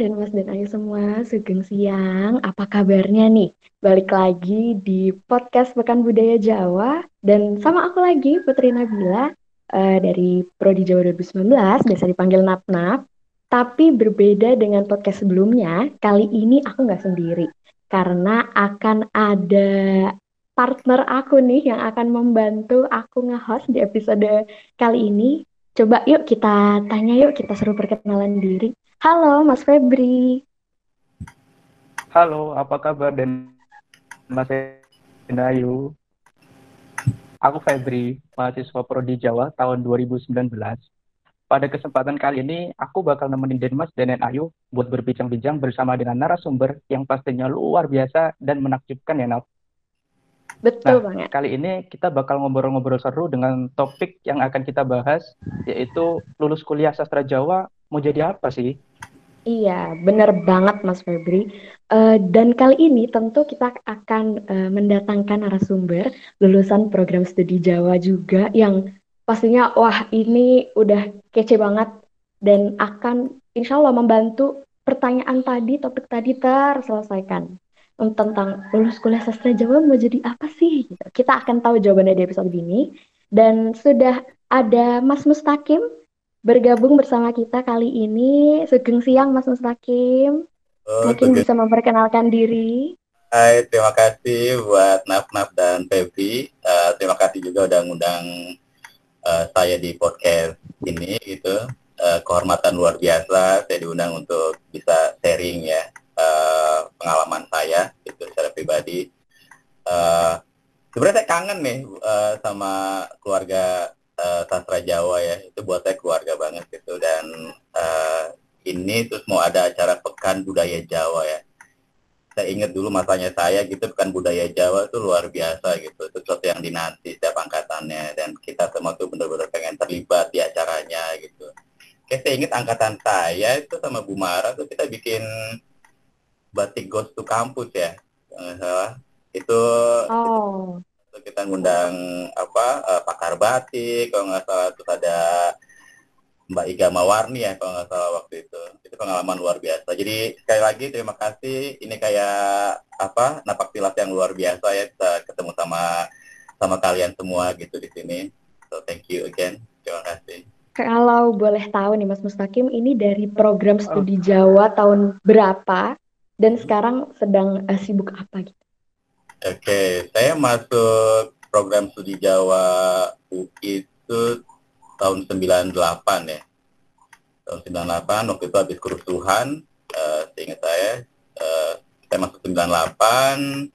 dan Mas dan Ayu semua, sugeng siang. Apa kabarnya nih? Balik lagi di podcast Pekan Budaya Jawa dan sama aku lagi Putri Nabila uh, dari Prodi Jawa 2019, biasa dipanggil Nap Nap. Tapi berbeda dengan podcast sebelumnya, kali ini aku nggak sendiri karena akan ada partner aku nih yang akan membantu aku nge-host di episode kali ini. Coba yuk kita tanya yuk, kita seru perkenalan diri. Halo Mas Febri. Halo, apa kabar dan Mas Ayu? Aku Febri, mahasiswa Prodi Jawa tahun 2019. Pada kesempatan kali ini, aku bakal nemenin Denmas dan Ayu buat berbincang-bincang bersama dengan narasumber yang pastinya luar biasa dan menakjubkan ya, Naf. Betul nah, banget. Kali ini kita bakal ngobrol-ngobrol seru dengan topik yang akan kita bahas, yaitu lulus kuliah sastra Jawa mau jadi apa sih? Iya, benar banget Mas Febri. Uh, dan kali ini tentu kita akan uh, mendatangkan narasumber lulusan program studi Jawa juga yang pastinya wah ini udah kece banget dan akan insya Allah membantu pertanyaan tadi, topik tadi terselesaikan tentang lulus kuliah sastra Jawa mau jadi apa sih? Kita akan tahu jawabannya di episode ini. Dan sudah ada Mas Mustakim bergabung bersama kita kali ini. Sugeng siang Mas Mustaqim. Oh, Mungkin bisa memperkenalkan diri. Hai, terima kasih buat Naf-Naf dan Febri. Uh, terima kasih juga udah ngundang uh, saya di podcast ini gitu. Uh, kehormatan luar biasa saya diundang untuk bisa sharing ya uh, pengalaman saya itu secara pribadi. Uh, sebenarnya saya kangen nih uh, sama keluarga uh, sastra Jawa ya itu buat saya keluarga banget gitu. Dan uh, ini terus mau ada acara pekan budaya Jawa ya. Saya ingat dulu masanya saya gitu pekan budaya Jawa itu luar biasa gitu. Itu sesuatu yang dinanti setiap angkatannya. Dan kita semua tuh benar-benar pengen terlibat di acaranya gitu. Kayak saya ingat angkatan saya itu sama Bu Mara tuh kita bikin batik ghost to kampus ya. Nggak salah. Itu oh kita ngundang apa uh, pakar batik kalau nggak salah terus ada Mbak Iga Mawarni ya kalau nggak salah waktu itu. Itu pengalaman luar biasa. Jadi sekali lagi terima kasih. Ini kayak apa napak tilas yang luar biasa ya bisa ketemu sama sama kalian semua gitu di sini. So thank you again. Terima kasih. Kalau boleh tahu nih Mas Mustaqim ini dari program studi Jawa tahun berapa? Dan sekarang sedang uh, sibuk apa gitu Oke, saya masuk program studi Jawa UI itu tahun 98 ya. Tahun 98 waktu itu habis kerusuhan, uh, seingat saya, uh, saya masuk 98,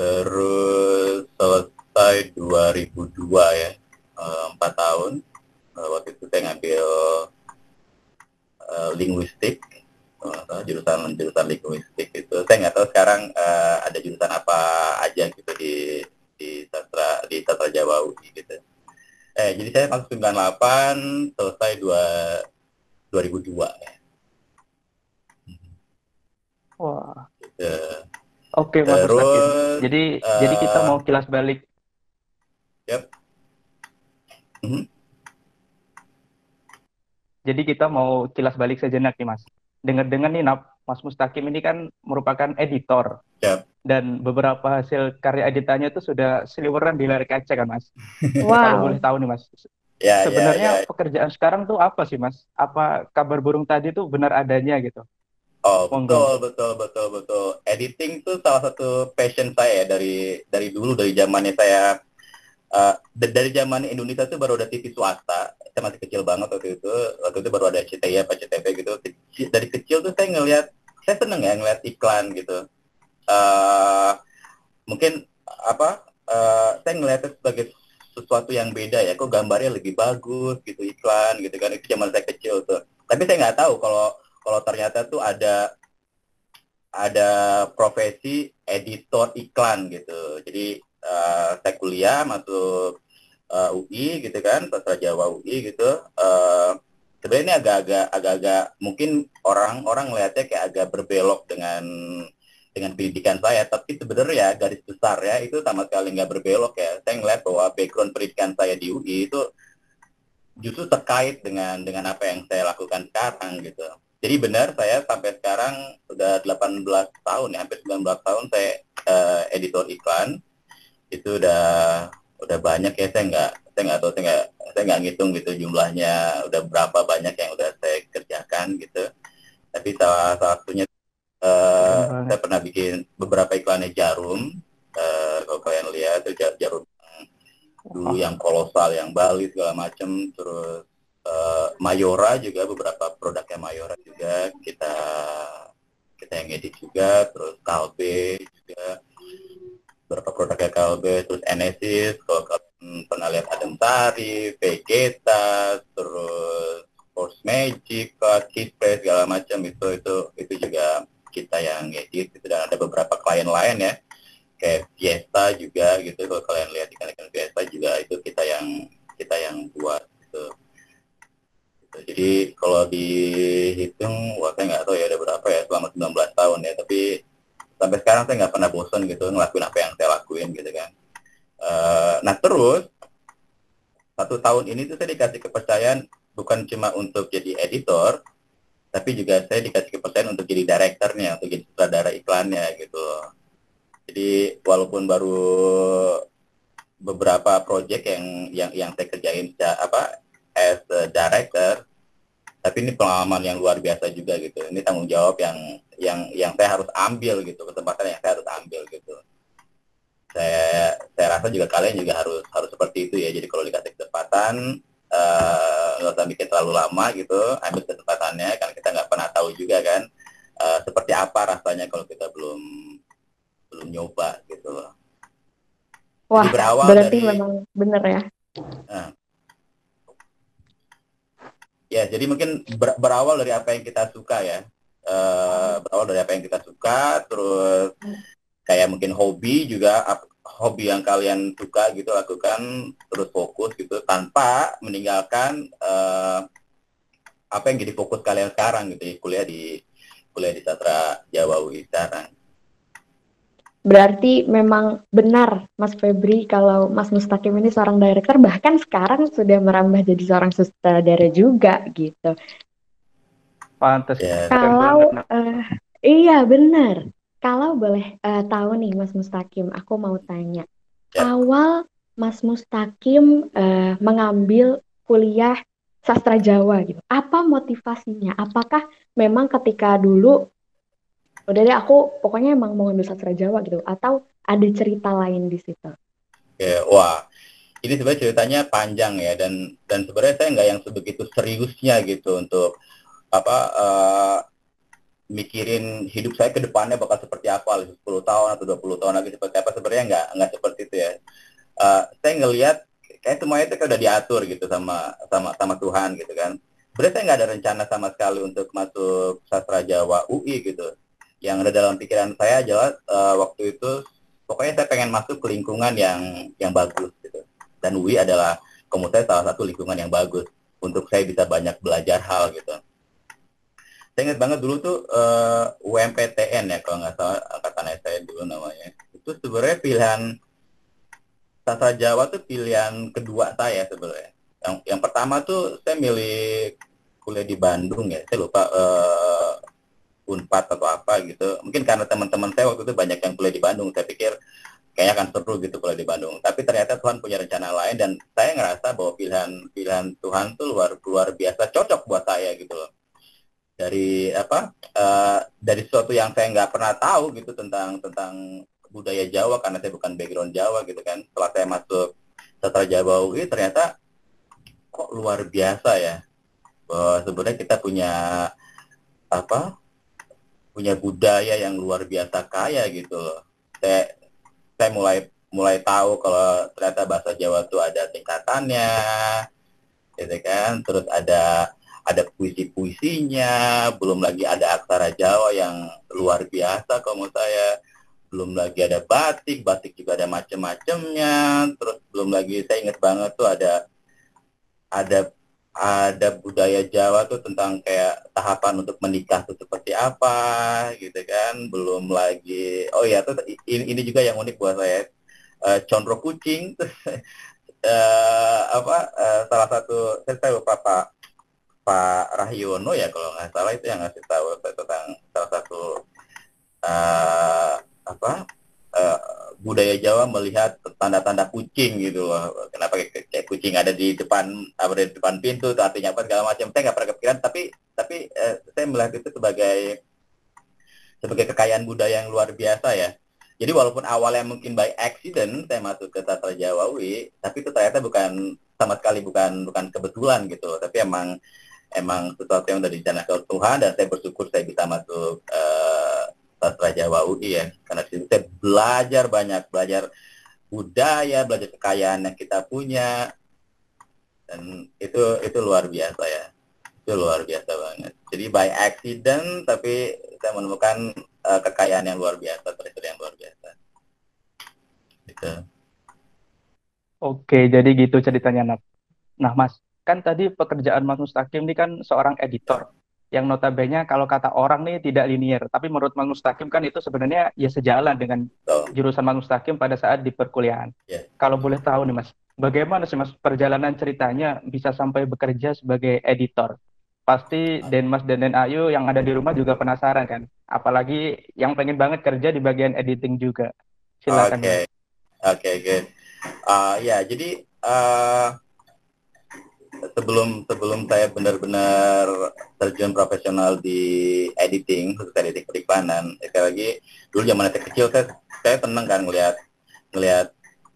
terus selesai 2002 ya, uh, tahun. Uh, waktu itu saya ngambil uh, linguistik jurusan jurusan linguistik itu saya nggak tahu sekarang uh, ada jurusan apa aja gitu di di sastra di sastra Jawa UI gitu. Eh jadi saya masuk 98 selesai dua 2002 ya wah. Gitu. oke mas Terus, jadi uh, jadi kita mau kilas balik. Yep. Mm -hmm. Jadi kita mau kilas balik sejenak nih mas dengar-dengar nih Mas Mustaqim ini kan merupakan editor. Yep. Dan beberapa hasil karya editannya itu sudah seliweran di layar kaca kan Mas. Wow. Kalau boleh tahu nih Mas. Ya, ya Sebenarnya ya, ya. pekerjaan sekarang tuh apa sih Mas? Apa kabar burung tadi tuh benar adanya gitu? Oh betul betul betul betul. Editing tuh salah satu passion saya dari dari dulu dari zamannya saya uh, dari zaman Indonesia tuh baru ada TV swasta saya masih kecil banget waktu itu. Waktu itu baru ada CTI apa CTV gitu. Dari kecil tuh saya ngelihat saya seneng ya ngeliat iklan gitu. Uh, mungkin apa uh, saya ngelihatnya sebagai sesuatu yang beda ya. Kok gambarnya lebih bagus gitu iklan gitu kan. Itu zaman saya kecil tuh. Tapi saya nggak tahu kalau kalau ternyata tuh ada ada profesi editor iklan gitu. Jadi uh, saya kuliah masuk uh, UI gitu kan sastra Jawa UI gitu uh, sebenarnya agak-agak agak-agak mungkin orang-orang melihatnya kayak agak berbelok dengan dengan pendidikan saya tapi sebenarnya garis besar ya itu sama sekali nggak berbelok ya saya ngeliat bahwa background pendidikan saya di UI itu justru terkait dengan dengan apa yang saya lakukan sekarang gitu jadi benar saya sampai sekarang sudah 18 tahun ya, hampir 19 tahun saya uh, editor iklan. Itu udah udah banyak ya saya nggak saya nggak tahu saya nggak saya nggak ngitung gitu jumlahnya udah berapa banyak yang udah saya kerjakan gitu. Tapi salah satunya uh, saya pernah bikin beberapa iklannya jarum. Uh, kalau kalian lihat itu jarum dulu yang kolosal yang Bali segala macam terus uh, Mayora juga beberapa produknya Mayora juga kita kita yang edit juga terus Kalbe juga beberapa produknya Kalbe terus Enesis kalau kalian pernah lihat Adam Sari, Vegeta terus Force Magic, Kiss Play segala macam itu itu itu juga kita yang edit gitu. Dan ada beberapa klien lain ya kayak Fiesta juga gitu. Kalau kalian lihat ikan-ikan Fiesta juga itu kita yang kita yang buat gitu. Jadi kalau dihitung, wah saya nggak tahu ya ada berapa ya selama 19 tahun ya. Tapi sampai sekarang saya nggak pernah bosan gitu ngelakuin apa yang saya lakuin gitu kan. Uh, nah terus satu tahun ini tuh saya dikasih kepercayaan bukan cuma untuk jadi editor, tapi juga saya dikasih kepercayaan untuk jadi direkturnya, untuk jadi sutradara iklannya gitu. Jadi walaupun baru beberapa project yang yang yang saya kerjain apa as a director tapi ini pengalaman yang luar biasa juga gitu. Ini tanggung jawab yang yang yang saya harus ambil gitu. Kesempatan yang saya harus ambil gitu. Saya saya rasa juga kalian juga harus harus seperti itu ya. Jadi kalau dikasih kesempatan eh, nggak uh, usah mikir terlalu lama gitu. Ambil kesempatannya karena kita nggak pernah tahu juga kan uh, seperti apa rasanya kalau kita belum belum nyoba gitu Wah, jadi berawal berarti dari, memang benar ya. Uh, Ya, jadi mungkin ber berawal dari apa yang kita suka ya. Uh, berawal dari apa yang kita suka, terus kayak mungkin hobi juga hobi yang kalian suka gitu lakukan terus fokus gitu tanpa meninggalkan uh, apa yang jadi fokus kalian sekarang gitu kuliah di kuliah di Satra Jawa sekarang. Berarti memang benar Mas Febri kalau Mas Mustaqim ini seorang director bahkan sekarang sudah merambah jadi seorang sutradara juga gitu. Pantes. Ya. Kalau uh, iya benar. Kalau boleh uh, tahu nih Mas Mustaqim, aku mau tanya. Ya. Awal Mas Mustaqim uh, mengambil kuliah sastra Jawa gitu. Apa motivasinya? Apakah memang ketika dulu udah deh aku pokoknya emang mau ngambil sastra Jawa gitu. Atau ada cerita lain di situ? Ya wah. Ini sebenarnya ceritanya panjang ya dan dan sebenarnya saya nggak yang sebegitu seriusnya gitu untuk apa uh, mikirin hidup saya ke depannya bakal seperti apa 10 tahun atau 20 tahun lagi seperti apa. Sebenarnya nggak nggak seperti itu ya. Uh, saya ngelihat kayak semuanya itu udah diatur gitu sama sama sama Tuhan gitu kan. Sebenarnya saya nggak ada rencana sama sekali untuk masuk sastra Jawa UI gitu yang ada dalam pikiran saya adalah uh, waktu itu pokoknya saya pengen masuk ke lingkungan yang yang bagus gitu. Dan UI adalah komunitas salah satu lingkungan yang bagus untuk saya bisa banyak belajar hal gitu. Saya ingat banget dulu tuh uh, eh, UMPTN ya kalau nggak salah angkatan saya dulu namanya. Itu sebenarnya pilihan sastra Jawa tuh pilihan kedua saya sebenarnya. Yang yang pertama tuh saya milih kuliah di Bandung ya saya lupa uh, Unpad atau apa gitu. Mungkin karena teman-teman saya waktu itu banyak yang kuliah di Bandung, saya pikir kayaknya akan seru gitu kuliah di Bandung. Tapi ternyata Tuhan punya rencana lain dan saya ngerasa bahwa pilihan pilihan Tuhan tuh luar luar biasa cocok buat saya gitu loh. Dari apa? Uh, dari sesuatu yang saya nggak pernah tahu gitu tentang tentang budaya Jawa karena saya bukan background Jawa gitu kan. Setelah saya masuk sastra Jawa UI ternyata kok luar biasa ya. Bahwa sebenarnya kita punya apa punya budaya yang luar biasa kaya gitu loh. Saya saya mulai mulai tahu kalau ternyata bahasa Jawa itu ada tingkatannya, gitu kan. Terus ada ada puisi-puisinya, belum lagi ada aksara Jawa yang luar biasa kalau menurut saya. Belum lagi ada batik, batik juga ada macam-macamnya. Terus belum lagi saya ingat banget tuh ada ada ada budaya Jawa tuh tentang kayak tahapan untuk menikah tuh seperti apa gitu kan. Belum lagi oh ya tuh ini, ini juga yang unik buat saya. Uh, condro kucing uh, apa uh, salah satu saya tahu papa Pak Rahyono ya kalau nggak salah itu yang ngasih tahu tentang salah satu uh, apa uh, budaya Jawa melihat tanda-tanda kucing gitu loh. Kenapa kayak, kucing ada di depan apa di depan pintu itu artinya apa segala macam. Saya nggak pernah kepikiran tapi tapi uh, saya melihat itu sebagai sebagai kekayaan budaya yang luar biasa ya. Jadi walaupun awalnya mungkin by accident saya masuk ke sastra Jawawi, tapi itu ternyata bukan sama sekali bukan bukan kebetulan gitu, tapi emang emang sesuatu yang udah direncanakan Tuhan dan saya bersyukur saya bisa masuk sastra Jawa UI ya, karena situ saya belajar banyak, belajar budaya, belajar kekayaan yang kita punya, dan itu itu luar biasa ya, itu luar biasa banget. Jadi by accident tapi saya menemukan uh, kekayaan yang luar biasa, tradisi yang luar biasa. Gitu. Oke, jadi gitu ceritanya, Nap. Nah, Mas, kan tadi pekerjaan Mas Mustaqim ini kan seorang editor yang notabene kalau kata orang nih tidak linier, tapi menurut Mas Mustaqim kan itu sebenarnya ya sejalan dengan jurusan Mas Mustaqim pada saat di perkuliahan. Yeah. Kalau boleh tahu nih Mas, bagaimana sih Mas perjalanan ceritanya bisa sampai bekerja sebagai editor? Pasti Den Mas dan Den Ayu yang ada di rumah juga penasaran kan, apalagi yang pengen banget kerja di bagian editing juga. Silakan. Oke, okay. oke, okay, good. Uh, ya, jadi uh, sebelum sebelum saya benar-benar terjun profesional di editing, khusus editing periklanan, sekali lagi dulu zaman saya kecil saya saya tenang kan ngelihat ngelihat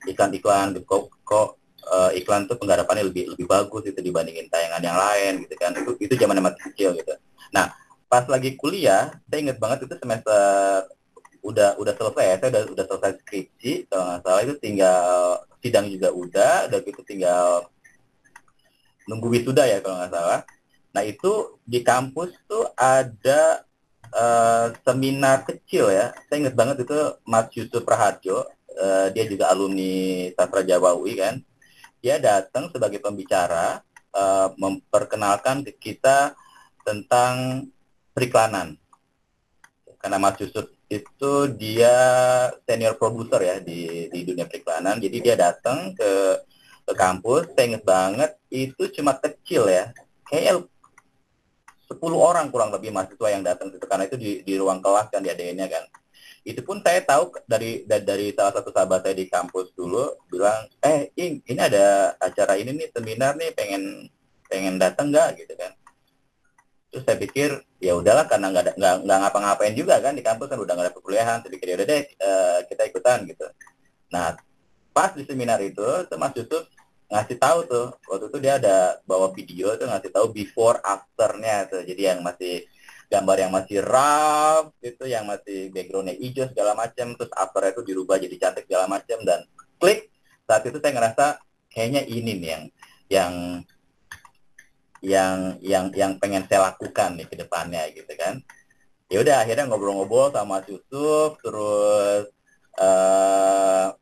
iklan-iklan kok kok uh, iklan tuh penggarapannya lebih lebih bagus itu dibandingin tayangan yang lain gitu kan itu itu zaman masih kecil gitu. Nah pas lagi kuliah saya inget banget itu semester udah udah selesai ya saya udah udah selesai skripsi kalau nggak salah itu tinggal sidang juga udah udah gitu tinggal nunggu wisuda ya kalau nggak salah. Nah itu di kampus tuh ada uh, seminar kecil ya. Saya inget banget itu Mas Yusuf Praharjo uh, dia juga alumni sastra Jawa UI kan. Dia datang sebagai pembicara uh, memperkenalkan ke kita tentang periklanan. Karena Mas Yusuf itu dia senior produser ya di, di dunia periklanan. Jadi dia datang ke ke kampus, saya inget banget itu cuma kecil ya. Kayaknya 10 orang kurang lebih mahasiswa yang datang itu karena itu di, di ruang kelas kan di ADN-nya kan. Itu pun saya tahu dari, dari salah satu sahabat saya di kampus dulu bilang, "Eh, Ing, ini ada acara ini nih, seminar nih, pengen pengen datang nggak?" gitu kan terus saya pikir ya udahlah karena nggak nggak ngapa-ngapain juga kan di kampus kan udah nggak ada perkuliahan saya pikir ya udah deh uh, kita ikutan gitu nah pas di seminar itu tuh Mas Yusuf ngasih tahu tuh waktu itu dia ada bawa video tuh ngasih tahu before afternya tuh. Jadi yang masih gambar yang masih rough itu yang masih backgroundnya hijau segala macam terus after itu dirubah jadi cantik segala macam dan klik. Saat itu saya ngerasa kayaknya ini nih yang yang yang yang yang pengen saya lakukan nih ke depannya gitu kan. Ya udah akhirnya ngobrol-ngobrol sama Yusuf terus uh,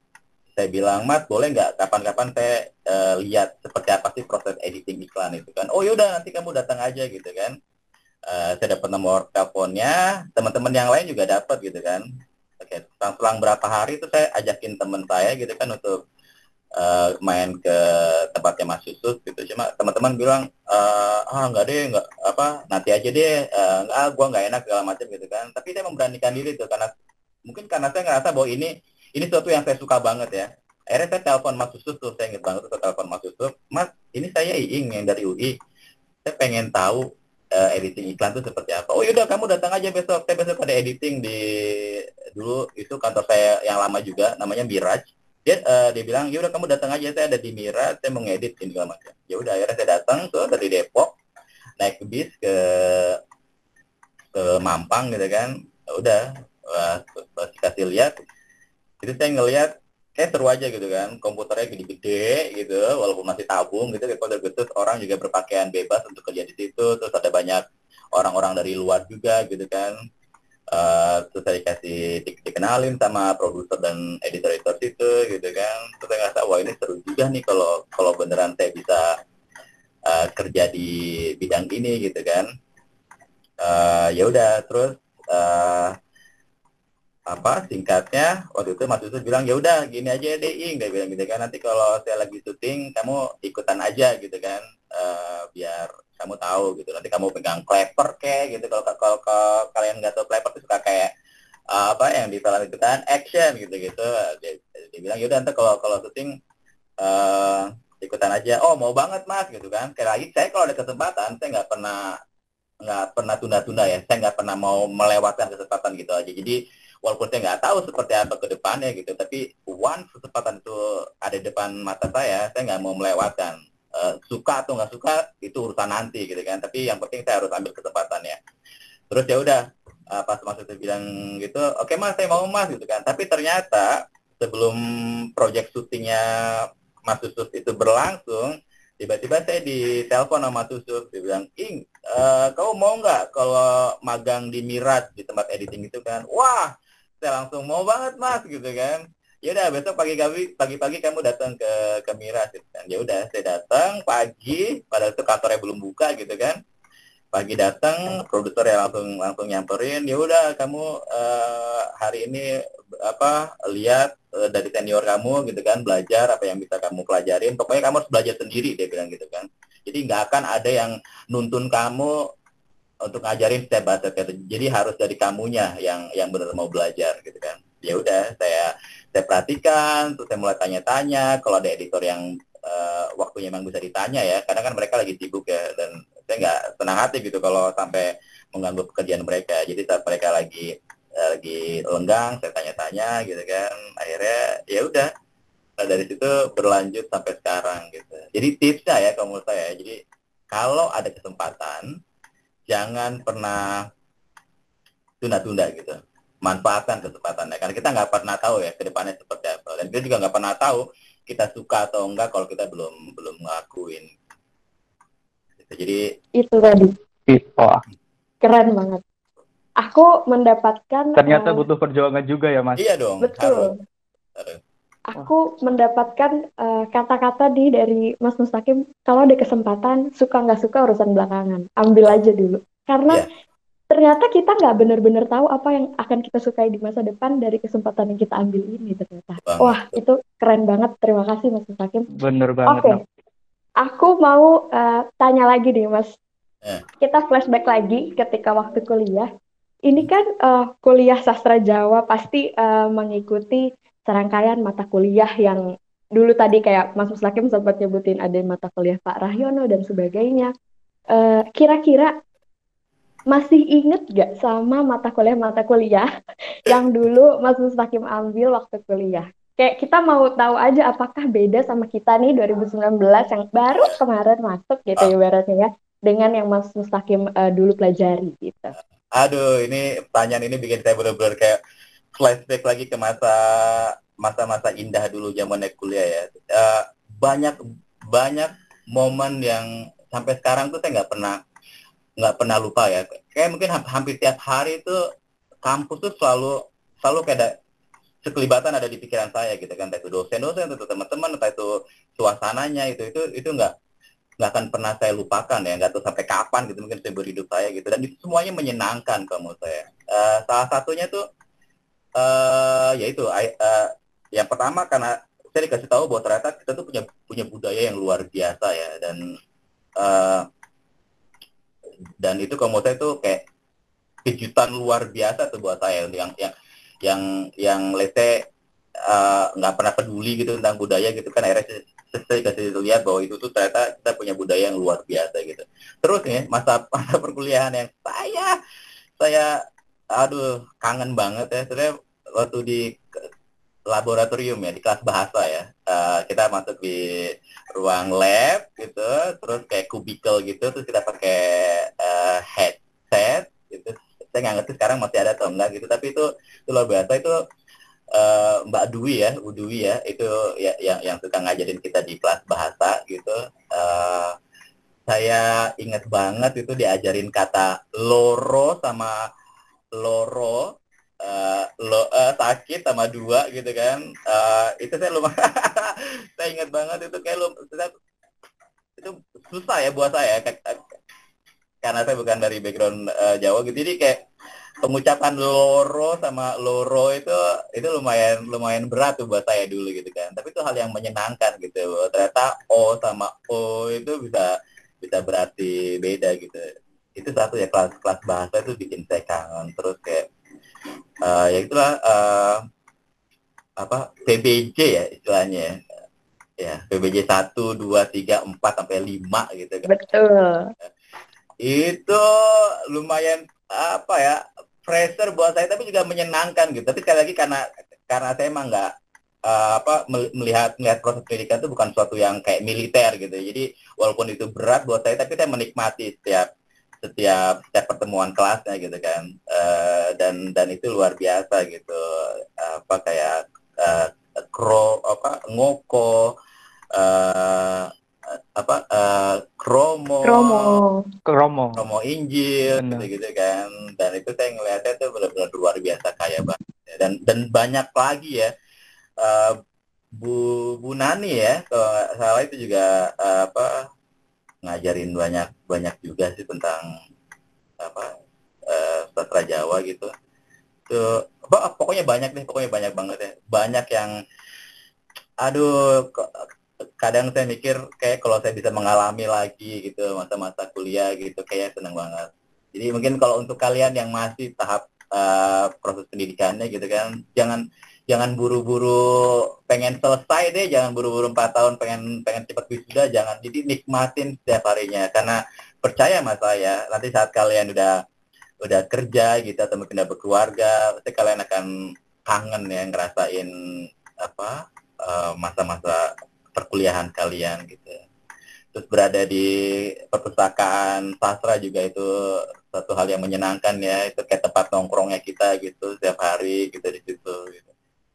saya bilang Mas boleh nggak kapan-kapan saya uh, lihat seperti apa sih proses editing iklan itu kan? Oh yaudah nanti kamu datang aja gitu kan. Uh, saya dapat nomor teleponnya teman-teman yang lain juga dapat gitu kan. Oke selang berapa hari itu saya ajakin teman saya gitu kan untuk uh, main ke tempatnya Mas Yusuf gitu. Cuma teman-teman bilang uh, ah nggak deh nggak apa nanti aja deh uh, ah gua nggak enak segala macam gitu kan. Tapi saya memberanikan diri tuh karena mungkin karena saya ngerasa bahwa ini ini sesuatu yang saya suka banget ya. Akhirnya saya telepon Mas Yusuf tuh saya ingat banget tuh telepon Mas Yusuf. Mas ini saya Iing yang dari UI saya pengen tahu uh, editing iklan tuh seperti apa. Oh yaudah kamu datang aja besok. Saya besok ada editing di dulu itu kantor saya yang lama juga namanya Miraj dia uh, dia bilang ya udah kamu datang aja. Saya ada di Mira saya mau ngedit ini macam. Ya akhirnya saya datang tuh dari Depok naik bis ke ke Mampang gitu kan. Ya udah pas kasih lihat itu saya ngelihat kayak seru aja gitu kan komputernya gede-gede gitu walaupun masih tabung gitu kayak gitu orang juga berpakaian bebas untuk kerja di situ terus ada banyak orang-orang dari luar juga gitu kan. Uh, terus saya dikasih di, dikenalin sama produser dan editor-editor situ gitu kan. Terus saya ngerasa wah ini seru juga nih kalau kalau beneran saya bisa uh, kerja di bidang ini gitu kan. Uh, ya udah terus uh, apa singkatnya waktu itu Mas Yusuf bilang ya udah gini aja deh nggak bilang gitu kan nanti kalau saya lagi syuting kamu ikutan aja gitu kan uh, biar kamu tahu gitu. Nanti kamu pegang clapper kayak gitu. Kalau kalau, kalau kalian nggak tahu clapper itu suka kayak uh, apa yang di film itu kan action gitu gitu. Dia, dia bilang yaudah nanti kalau kalau syuting uh, ikutan aja. Oh mau banget mas gitu kan. Kayak lagi saya kalau ada kesempatan saya nggak pernah nggak pernah tunda-tunda ya. Saya nggak pernah mau melewatkan kesempatan gitu aja. Jadi walaupun saya nggak tahu seperti apa ke depannya gitu tapi once kesempatan itu ada di depan mata saya saya nggak mau melewatkan. Uh, suka atau nggak suka itu urusan nanti gitu kan. Tapi yang penting saya harus ambil kesempatannya. Terus ya udah uh, pas mas itu bilang gitu oke okay, mas saya mau mas gitu kan. Tapi ternyata sebelum project syutingnya Mas Susuf itu berlangsung, tiba-tiba saya ditelepon sama Susuf, dia bilang, Ing, uh, kamu mau nggak kalau magang di Mirat di tempat editing itu kan? Wah, saya langsung mau banget mas, gitu kan. Ya udah besok pagi-pagi pagi-pagi kamu datang ke ke Mirat, gitu kan. Ya udah saya datang pagi, pada itu kantornya belum buka gitu kan pagi datang produser ya langsung langsung nyamperin ya udah kamu uh, hari ini apa lihat uh, dari senior kamu gitu kan belajar apa yang bisa kamu pelajarin pokoknya kamu harus belajar sendiri dia bilang gitu kan jadi nggak akan ada yang nuntun kamu untuk ngajarin step by step jadi harus dari kamunya yang yang benar mau belajar gitu kan. Ya udah saya saya perhatikan terus saya mulai tanya-tanya. Kalau ada editor yang uh, waktunya memang bisa ditanya ya karena kan mereka lagi sibuk ya dan saya nggak tenang hati gitu kalau sampai mengganggu pekerjaan mereka. Jadi saat mereka lagi eh, lagi lenggang saya tanya-tanya gitu kan. Akhirnya ya udah. Nah, dari situ berlanjut sampai sekarang gitu. Jadi tipsnya ya kalau menurut saya. Jadi kalau ada kesempatan jangan pernah tunda-tunda gitu manfaatkan kesempatannya karena kita nggak pernah tahu ya ke depannya seperti apa dan kita juga nggak pernah tahu kita suka atau enggak kalau kita belum belum ngakuin jadi itu tadi. Keren banget. Aku mendapatkan Ternyata uh, butuh perjuangan juga ya, Mas. Iya dong. Betul. Aku mendapatkan eh, kata-kata di dari Mas Mustaqim kalau ada kesempatan suka nggak suka urusan belakangan ambil aja dulu karena yeah. ternyata kita nggak benar-benar tahu apa yang akan kita sukai di masa depan dari kesempatan yang kita ambil ini ternyata Bang. wah itu keren banget terima kasih Mas Mustaqim bener banget oke okay. Aku mau uh, tanya lagi nih, Mas. Yeah. Kita flashback lagi ketika waktu kuliah. Ini kan uh, kuliah sastra Jawa pasti uh, mengikuti serangkaian mata kuliah yang dulu tadi kayak Mas Muslakim sempat nyebutin ada mata kuliah Pak Rahyono dan sebagainya. kira kira-kira masih inget gak sama mata kuliah-mata kuliah yang dulu Mas Mustakim ambil waktu kuliah? kayak kita mau tahu aja apakah beda sama kita nih 2019 yang baru kemarin masuk gitu ya ibaratnya ya dengan yang Mas Mustaqim uh, dulu pelajari gitu. Aduh, ini pertanyaan ini bikin saya benar-benar kayak flashback lagi ke masa masa-masa indah dulu zaman kuliah ya. Uh, banyak banyak momen yang sampai sekarang tuh saya nggak pernah nggak pernah lupa ya. Kayak mungkin hampir tiap hari itu kampus tuh selalu selalu kayak sekelibatan ada di pikiran saya gitu kan entah itu dosen-dosen atau teman-teman entah itu suasananya itu itu itu nggak nggak akan pernah saya lupakan ya nggak tahu sampai kapan gitu mungkin saya hidup saya gitu dan itu semuanya menyenangkan kamu saya uh, salah satunya tuh uh, yaitu uh, yang pertama karena saya dikasih tahu bahwa ternyata kita tuh punya punya budaya yang luar biasa ya dan uh, dan itu kamu saya tuh kayak kejutan luar biasa tuh buat saya yang yang yang yang lete uh, nggak pernah peduli gitu tentang budaya gitu kan akhirnya saya kasih lihat bahwa itu tuh ternyata kita punya budaya yang luar biasa gitu. Terus nih masa masa perkuliahan yang saya saya aduh kangen banget ya. Saya waktu di laboratorium ya di kelas bahasa ya uh, kita masuk di ruang lab gitu terus kayak kubikel gitu terus kita pakai uh, headset gitu. Saya nggak ngerti sekarang masih ada atau enggak gitu tapi itu, itu biasa. Itu uh, Mbak Dwi ya Bu Dwi ya itu ya yang yang suka ngajarin kita di kelas bahasa gitu. Uh, saya ingat banget itu diajarin kata loro sama loro uh, lo uh, sakit sama dua gitu kan. Uh, itu saya lumayan saya ingat banget itu kayak lu itu susah ya buat saya karena saya bukan dari background uh, Jawa gitu. Jadi kayak pengucapan loro sama loro itu itu lumayan lumayan berat tuh buat saya dulu gitu kan. Tapi itu hal yang menyenangkan gitu. Ternyata o sama o itu bisa bisa berarti beda gitu itu satu ya kelas kelas bahasa itu bikin saya kangen. Terus kayak uh, ya itulah uh, apa PBJ ya istilahnya ya. PBJ satu dua tiga empat sampai lima gitu kan. Betul. Itu lumayan apa ya pressure buat saya tapi juga menyenangkan gitu. Tapi sekali lagi karena karena saya emang nggak uh, apa melihat melihat proses pendidikan itu bukan suatu yang kayak militer gitu. Jadi walaupun itu berat buat saya tapi saya menikmati setiap setiap setiap pertemuan kelasnya gitu kan. Uh, dan dan itu luar biasa gitu. Apa kayak uh, kro apa ngoko uh, apa uh, kromo kromo. Kromo. kromo injil gitu gitu kan. Dan itu saya ngeliatnya itu benar-benar luar biasa kaya banget. Dan dan banyak lagi ya. Uh, Bu Bu Nani ya kalau nggak salah itu juga uh, apa ngajarin banyak banyak juga sih tentang apa uh, sastra Jawa gitu. Tuh apa pokoknya banyak deh pokoknya banyak banget ya. Banyak yang aduh kadang saya mikir kayak kalau saya bisa mengalami lagi gitu masa-masa kuliah gitu kayak seneng banget. Jadi mungkin kalau untuk kalian yang masih tahap uh, proses pendidikannya gitu kan jangan jangan buru-buru pengen selesai deh, jangan buru-buru empat tahun pengen pengen cepat wisuda, jangan. Jadi nikmatin setiap harinya karena percaya mas saya, nanti saat kalian udah udah kerja gitu atau mungkin udah berkeluarga, pasti kalian akan kangen ya ngerasain apa eh, masa-masa perkuliahan kalian gitu. Terus berada di perpustakaan sastra juga itu satu hal yang menyenangkan ya, itu kayak tempat nongkrongnya kita gitu setiap hari gitu di situ gitu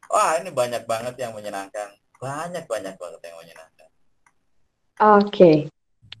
wah ini banyak banget yang menyenangkan banyak banyak banget yang menyenangkan oke okay.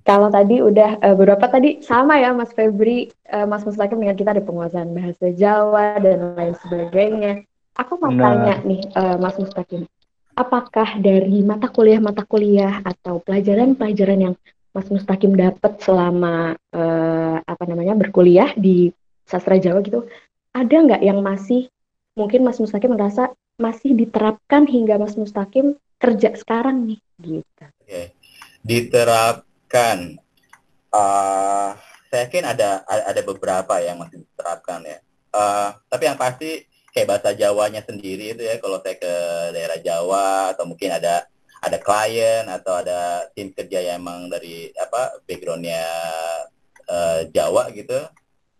Kalau tadi udah uh, beberapa tadi sama ya Mas Febri, uh, Mas Mustaqim dengan kita ada penguasaan bahasa Jawa dan lain sebagainya. Aku mau nah. tanya nih uh, Mas Mustaqim, apakah dari mata kuliah-mata kuliah atau pelajaran-pelajaran yang Mas Mustaqim dapat selama uh, apa namanya berkuliah di sastra Jawa gitu, ada nggak yang masih mungkin Mas Mustaqim merasa masih diterapkan hingga Mas Mustaqim kerja sekarang nih gitu. Oke. Diterapkan. Uh, saya yakin ada ada beberapa yang masih diterapkan ya. Uh, tapi yang pasti kayak bahasa Jawanya sendiri itu ya kalau saya ke daerah Jawa atau mungkin ada ada klien atau ada tim kerja yang emang dari apa backgroundnya uh, Jawa gitu,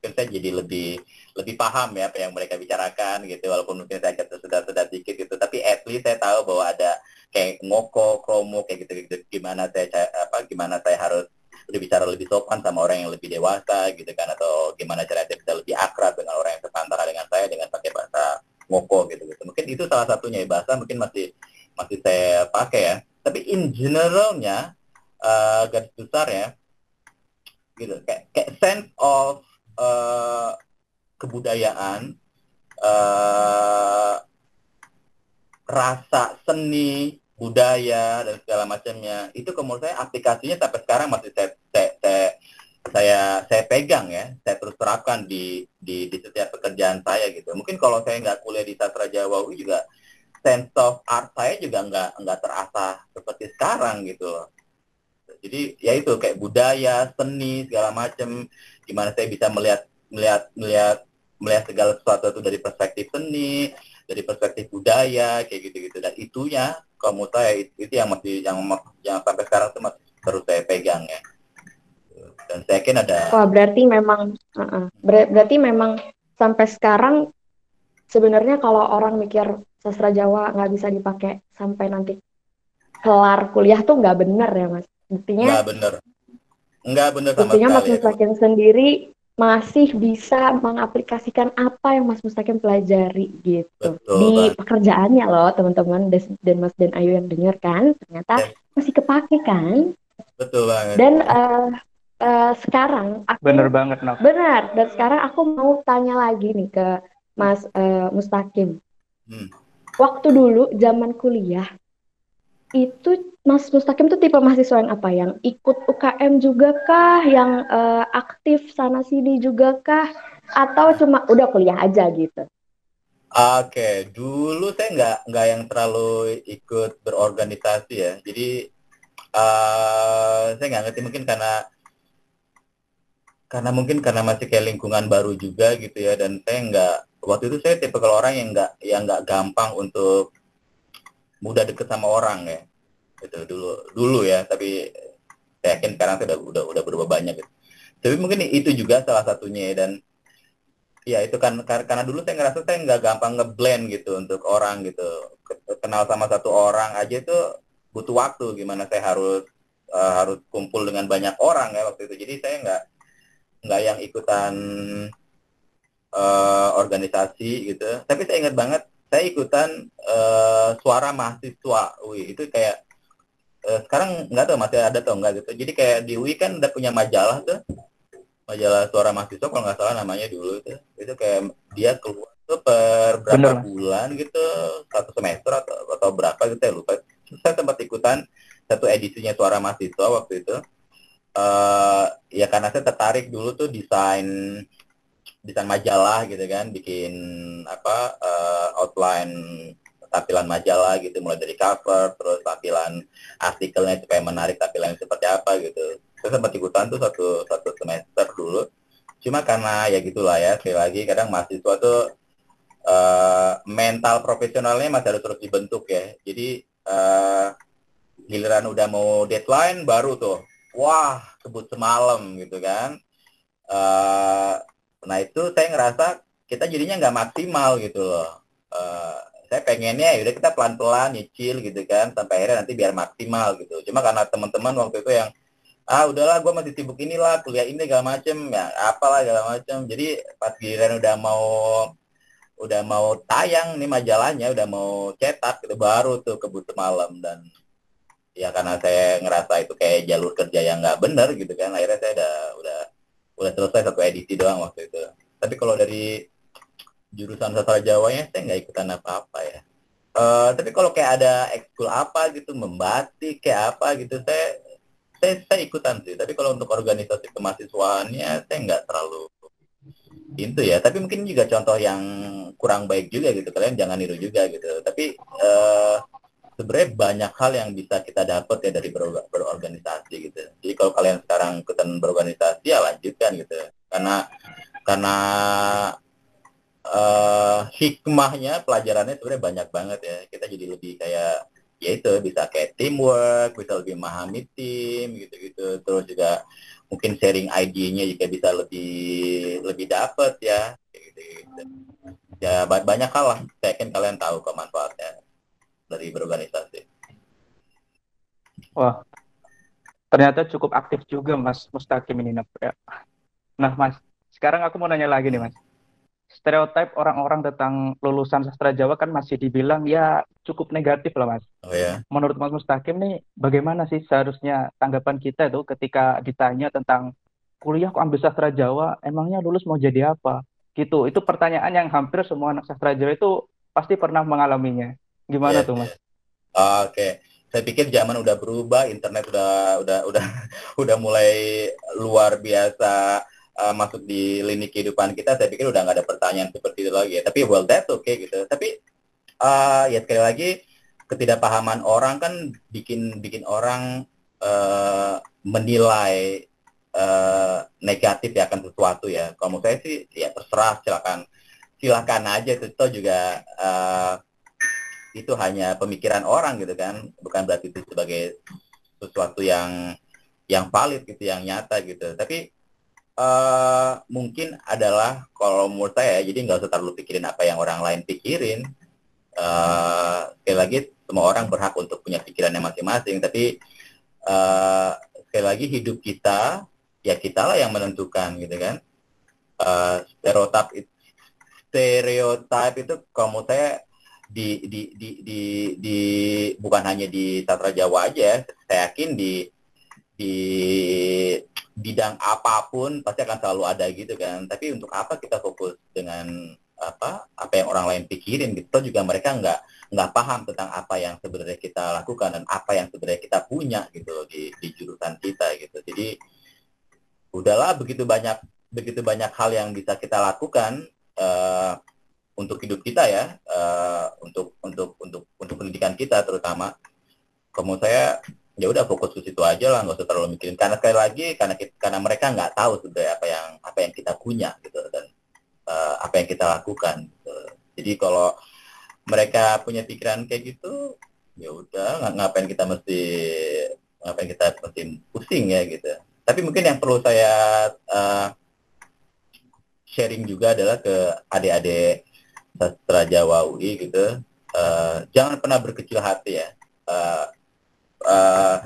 kan saya jadi lebih lebih paham ya apa yang mereka bicarakan gitu walaupun mungkin saya agak sudah dikit gitu. Tapi at least saya tahu bahwa ada kayak ngoko kromo kayak gitu gitu gimana saya apa gimana saya harus berbicara lebih sopan sama orang yang lebih dewasa gitu kan atau gimana cara saya bisa lebih akrab dengan orang yang setantara dengan saya dengan pakai bahasa ngoko gitu gitu mungkin itu salah satunya ya bahasa mungkin masih masih saya pakai ya. Tapi in generalnya uh, garis besar ya gitu. Kayak, kayak sense of uh, kebudayaan, uh, rasa seni, budaya dan segala macamnya. Itu menurut saya aplikasinya sampai sekarang masih saya saya saya saya, pegang ya, saya terus terapkan di, di di setiap pekerjaan saya gitu. Mungkin kalau saya nggak kuliah di sastra Jawa juga sense of art saya juga nggak nggak terasa seperti sekarang gitu Jadi ya itu kayak budaya, seni segala macam, gimana saya bisa melihat melihat melihat melihat segala sesuatu itu dari perspektif seni, dari perspektif budaya, kayak gitu-gitu. Dan itunya, kamu saya itu, itu yang masih yang yang sampai sekarang itu masih terus saya pegang ya. Dan saya yakin ada. Wah berarti memang, uh -uh. Ber berarti memang sampai sekarang sebenarnya kalau orang mikir sastra Jawa nggak bisa dipakai sampai nanti kelar kuliah tuh nggak benar ya mas. Buktinya. Nggak benar. Nggak benar sama Buktinya Mas Mustakin sendiri masih bisa mengaplikasikan apa yang Mas Mustaqim pelajari gitu Betul, di bang. pekerjaannya loh teman-teman dan Mas dan Ayu yang dengar kan ternyata ya. masih kepake kan Betul banget. Dan uh, uh, sekarang aku benar banget no. Benar. Dan sekarang aku mau tanya lagi nih ke Mas uh, Mustaqim. Hmm. Waktu dulu zaman kuliah itu Mas Mustaqim tuh tipe mahasiswa yang apa? Yang ikut UKM juga kah? Yang uh, aktif sana sini juga kah? Atau cuma udah kuliah aja gitu? Oke, dulu saya nggak nggak yang terlalu ikut berorganisasi ya. Jadi uh, saya nggak ngerti mungkin karena karena mungkin karena masih kayak lingkungan baru juga gitu ya dan saya nggak waktu itu saya tipe kalau orang yang nggak yang nggak gampang untuk mudah deket sama orang ya. Itu dulu dulu ya tapi saya yakin sekarang sudah udah udah berubah banyak gitu. tapi mungkin itu juga salah satunya ya, dan ya itu kan karena dulu saya ngerasa saya nggak gampang ngeblend gitu untuk orang gitu. Kenal sama satu orang aja itu butuh waktu gimana saya harus uh, harus kumpul dengan banyak orang ya waktu itu. Jadi saya nggak nggak yang ikutan uh, organisasi gitu. Tapi saya ingat banget saya ikutan uh, suara mahasiswa UI itu kayak uh, sekarang nggak tahu masih ada atau enggak gitu. Jadi kayak di UI kan udah punya majalah tuh. Majalah suara mahasiswa kalau nggak salah namanya dulu itu itu kayak dia keluar tuh per berapa Bener. bulan gitu. Satu semester atau atau berapa gitu ya lupa. Saya sempat ikutan satu edisinya suara mahasiswa waktu itu. Uh, ya karena saya tertarik dulu tuh desain desain majalah gitu kan bikin apa uh, outline tampilan majalah gitu mulai dari cover terus tampilan artikelnya itu kayak menarik tampilan seperti apa gitu. Saya sempat ikutan tuh satu satu semester dulu. Cuma karena ya gitulah ya sekali lagi kadang mahasiswa tuh uh, mental profesionalnya masih harus terus dibentuk ya. Jadi uh, giliran udah mau deadline baru tuh wah sebut semalam gitu kan. Uh, nah itu saya ngerasa kita jadinya nggak maksimal gitu loh. Uh, saya pengennya ya udah kita pelan-pelan nyicil gitu kan sampai akhirnya nanti biar maksimal gitu. Cuma karena teman-teman waktu itu yang ah udahlah gue masih sibuk inilah kuliah ini segala macem. Ya apalah segala macem. Jadi pas giliran udah mau udah mau tayang nih majalahnya udah mau cetak gitu baru tuh kebut malam. Dan ya karena saya ngerasa itu kayak jalur kerja yang nggak bener gitu kan akhirnya saya udah udah udah selesai satu edisi doang waktu itu. Tapi kalau dari jurusan sastra Jawanya saya nggak ikutan apa-apa ya. Uh, tapi kalau kayak ada ekskul apa gitu membatik kayak apa gitu saya saya, saya ikutan sih. Tapi kalau untuk organisasi kemahasiswaannya saya nggak terlalu itu ya. Tapi mungkin juga contoh yang kurang baik juga gitu kalian jangan niru juga gitu. Tapi uh, sebenarnya banyak hal yang bisa kita dapat ya dari ber berorganisasi gitu. Jadi kalau kalian sekarang ikutan berorganisasi ya lanjutkan gitu. Karena karena uh, hikmahnya pelajarannya sebenarnya banyak banget ya. Kita jadi lebih kayak ya itu bisa kayak teamwork, bisa lebih memahami tim gitu-gitu. Terus juga mungkin sharing ID-nya juga bisa lebih lebih dapat ya. Gitu, gitu. Ya banyak hal lah. Saya yakin kalian tahu kok manfaatnya dari berorganisasi. Wah, ternyata cukup aktif juga Mas Mustaqim ini. Ya. Nah Mas, sekarang aku mau nanya lagi nih Mas. Stereotip orang-orang tentang lulusan sastra Jawa kan masih dibilang ya cukup negatif lah Mas. Oh ya. Menurut Mas Mustaqim nih bagaimana sih seharusnya tanggapan kita itu ketika ditanya tentang kuliah kok ambil sastra Jawa, emangnya lulus mau jadi apa? Gitu. Itu pertanyaan yang hampir semua anak sastra Jawa itu pasti pernah mengalaminya. Gimana yeah, tuh mas? Yeah. Oke, okay. saya pikir zaman udah berubah, internet udah udah udah udah mulai luar biasa uh, masuk di lini kehidupan kita. Saya pikir udah nggak ada pertanyaan seperti itu lagi. Ya. Tapi well that's okay gitu. Tapi uh, ya sekali lagi ketidakpahaman orang kan bikin bikin orang uh, menilai uh, negatif ya akan sesuatu ya. Kalau menurut saya sih ya terserah silakan silakan aja itu juga uh, itu hanya pemikiran orang gitu kan. Bukan berarti itu sebagai sesuatu yang yang valid gitu yang nyata gitu. Tapi uh, mungkin adalah kalau menurut saya jadi nggak usah terlalu pikirin apa yang orang lain pikirin. Uh, sekali lagi semua orang berhak untuk punya pikirannya masing-masing. Tapi uh, sekali lagi hidup kita ya kita lah yang menentukan gitu kan. Uh, stereotip stereotip itu kalau menurut saya di di di di, di bukan hanya di Satra Jawa aja, saya yakin di di bidang apa pun pasti akan selalu ada gitu kan. Tapi untuk apa kita fokus dengan apa apa yang orang lain pikirin gitu? Juga mereka nggak nggak paham tentang apa yang sebenarnya kita lakukan dan apa yang sebenarnya kita punya gitu di di jurusan kita gitu. Jadi udahlah begitu banyak begitu banyak hal yang bisa kita lakukan uh, untuk hidup kita ya uh, untuk untuk untuk untuk pendidikan kita terutama. Kamu saya ya udah fokus ke situ aja lah nggak usah terlalu mikirin. Karena sekali lagi karena kita, karena mereka nggak tahu sudah apa yang apa yang kita punya gitu dan uh, apa yang kita lakukan gitu. jadi kalau mereka punya pikiran kayak gitu ya udah ngapain kita mesti ngapain kita mesti pusing ya gitu. Tapi mungkin yang perlu saya uh, sharing juga adalah ke adik-adik sastra Jawa UI gitu uh, jangan pernah berkecil hati ya. Uh, uh,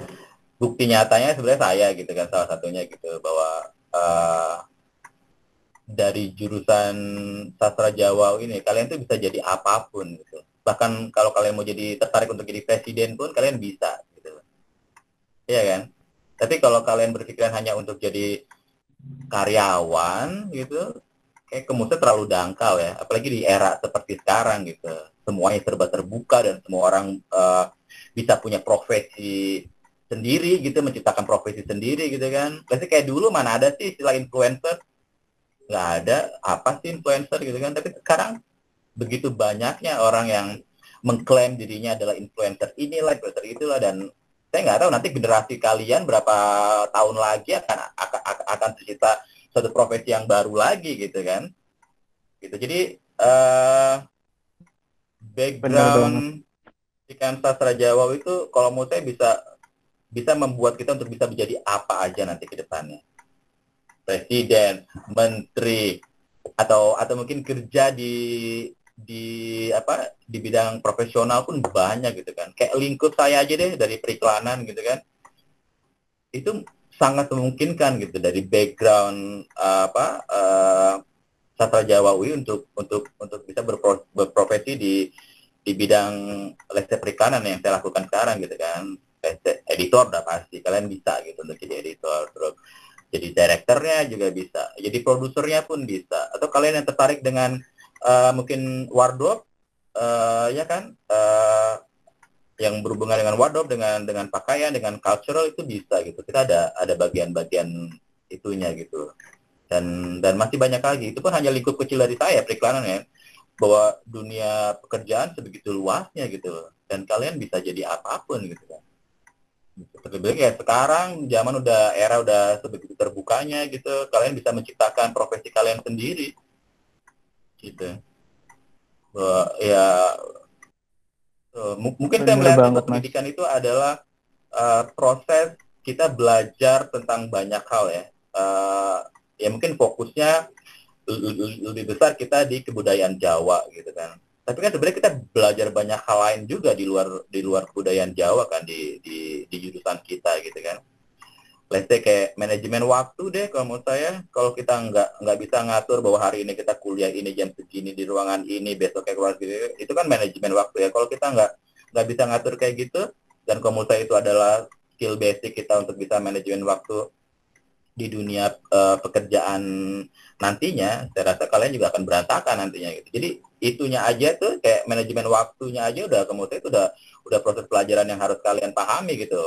bukti nyatanya sebenarnya saya gitu kan salah satunya gitu bahwa uh, dari jurusan sastra Jawa ini kalian tuh bisa jadi apa pun gitu. Bahkan kalau kalian mau jadi tertarik untuk jadi presiden pun kalian bisa gitu. Iya kan? Tapi kalau kalian berpikiran hanya untuk jadi karyawan gitu kayak kemusnya terlalu dangkal ya. Apalagi di era seperti sekarang gitu. Semuanya serba terbuka dan semua orang uh, bisa punya profesi sendiri gitu menciptakan profesi sendiri gitu kan. Pasti kayak dulu mana ada sih istilah influencer? Nggak ada. Apa sih influencer gitu kan? Tapi sekarang begitu banyaknya orang yang mengklaim dirinya adalah influencer inilah influencer itulah dan saya nggak tahu nanti generasi kalian berapa tahun lagi akan akan akan tercipta suatu profesi yang baru lagi gitu kan gitu jadi uh, background ikan sastra Jawa itu kalau menurut saya bisa bisa membuat kita untuk bisa menjadi apa aja nanti ke depannya. Presiden, menteri, atau atau mungkin kerja di di apa di bidang profesional pun banyak gitu kan. Kayak lingkup saya aja deh dari periklanan gitu kan. Itu sangat memungkinkan gitu dari background uh, apa uh, sastra Jawa UI untuk untuk untuk bisa berpro, berprofesi di di bidang lesnya perikanan yang saya lakukan sekarang gitu kan. Editor udah pasti kalian bisa gitu untuk jadi editor terus jadi direkturnya juga bisa jadi produsernya pun bisa. Atau kalian yang tertarik dengan uh, mungkin wardrobe uh, ya kan uh, yang berhubungan dengan wardrobe dengan dengan pakaian dengan cultural itu bisa gitu. Kita ada ada bagian-bagian itunya gitu. Dan dan masih banyak lagi. Itu pun hanya lingkup kecil dari saya periklanan ya. Bahwa dunia pekerjaan sebegitu luasnya gitu. Dan kalian bisa jadi apa pun gitu kan. Seperti ya sekarang zaman udah era udah sebegitu terbukanya gitu. Kalian bisa menciptakan profesi kalian sendiri. Gitu. Bahwa ya mungkin saya melihat banget, pendidikan itu adalah uh, proses kita belajar tentang banyak hal ya uh, ya mungkin fokusnya lebih besar kita di kebudayaan Jawa gitu kan. Tapi kan sebenarnya kita belajar banyak hal lain juga di luar di luar kebudayaan Jawa kan di di, di jurusan kita gitu kan. Let's say kayak manajemen waktu deh kalau menurut saya kalau kita nggak nggak bisa ngatur bahwa hari ini kita kuliah ini jam segini di ruangan ini besok kayak keluar gitu itu kan manajemen waktu ya kalau kita nggak nggak bisa ngatur kayak gitu dan kalau menurut saya itu adalah skill basic kita untuk bisa manajemen waktu di dunia uh, pekerjaan nantinya, saya rasa kalian juga akan berantakan nantinya gitu. Jadi itunya aja tuh kayak manajemen waktunya aja udah kemudian itu udah udah proses pelajaran yang harus kalian pahami gitu.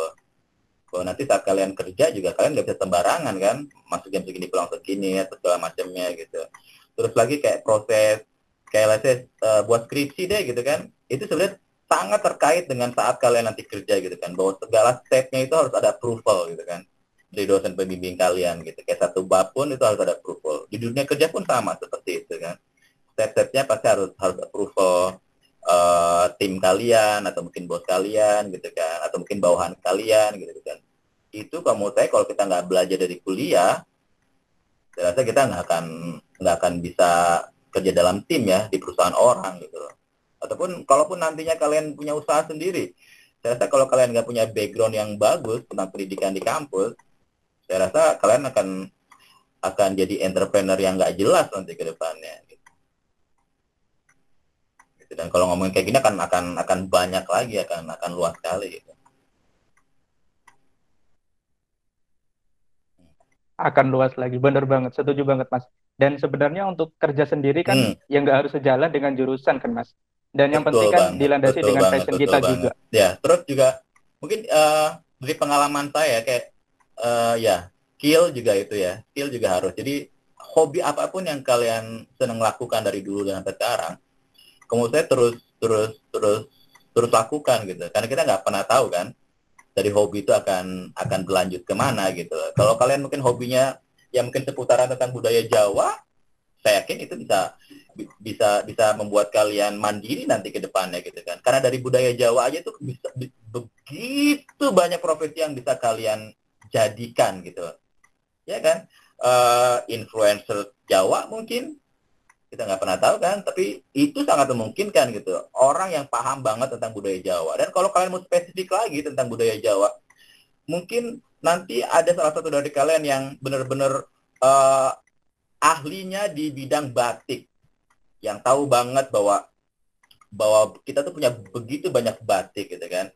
Bahwa nanti saat kalian kerja juga kalian nggak bisa sembarangan kan, masuk jam segini pulang segini atau segala macamnya gitu. Terus lagi kayak proses kayak say, uh, buat skripsi deh gitu kan, itu sebenarnya sangat terkait dengan saat kalian nanti kerja gitu kan, bahwa segala stepnya itu harus ada approval gitu kan dari dosen pembimbing kalian gitu. Kayak satu bab pun itu harus ada approval. Di dunia kerja pun sama seperti itu kan. Step-stepnya pasti harus harus approval uh, tim kalian atau mungkin bos kalian gitu kan atau mungkin bawahan kalian gitu kan. Itu kamu saya kalau kita nggak belajar dari kuliah, saya rasa kita nggak akan nggak akan bisa kerja dalam tim ya di perusahaan orang gitu loh. Ataupun kalaupun nantinya kalian punya usaha sendiri, saya rasa kalau kalian nggak punya background yang bagus tentang pendidikan di kampus, saya rasa kalian akan akan jadi entrepreneur yang nggak jelas nanti ke depannya. Gitu. gitu. Dan kalau ngomongin kayak gini akan akan akan banyak lagi, akan akan luas sekali. Gitu. Akan luas lagi, bener banget, setuju banget mas. Dan sebenarnya untuk kerja sendiri kan hmm. yang nggak harus sejalan dengan jurusan kan mas. Dan yang betul penting kan banget, dilandasi dengan banget, passion kita banget. juga. Ya, terus juga mungkin uh, dari pengalaman saya kayak uh, ya skill juga itu ya skill juga harus jadi hobi apa pun yang kalian senang lakukan dari dulu dan sampai sekarang kemudian terus terus terus terus lakukan gitu karena kita nggak pernah tahu kan dari hobi itu akan akan berlanjut ke mana gitu. Kalau kalian mungkin hobinya yang mungkin seputaran tentang budaya Jawa, saya yakin itu bisa bisa bisa membuat kalian mandiri nanti ke depannya gitu kan. Karena dari budaya Jawa aja tuh bisa begitu banyak profesi yang bisa kalian jadikan gitu. Ya kan? Uh, influencer Jawa mungkin kita nggak pernah tahu kan tapi itu sangat memungkinkan gitu. Orang yang paham banget tentang budaya Jawa. Dan kalau kalian mau spesifik lagi tentang budaya Jawa mungkin nanti ada salah satu dari kalian yang benar-benar uh, ahlinya di bidang batik. Yang tahu banget bahwa bahwa kita tuh punya begitu banyak batik gitu kan